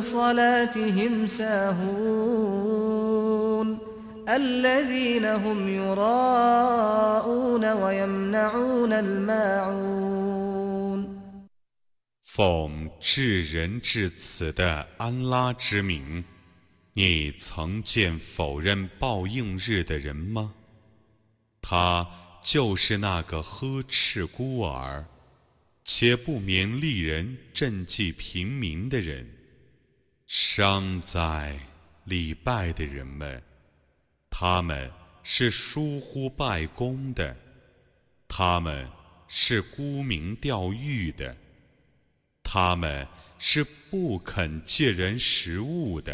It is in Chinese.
صلاتهم ساهون الذين هم يراءون ويمنعون الماعون 奉至仁至慈的安拉之名，你曾见否认报应日的人吗？他就是那个呵斥孤儿，且不勉励人赈济平民的人。 伤在礼拜的人们，他们是疏忽拜功的，他们是沽名钓誉的，他们是不肯借人食物的。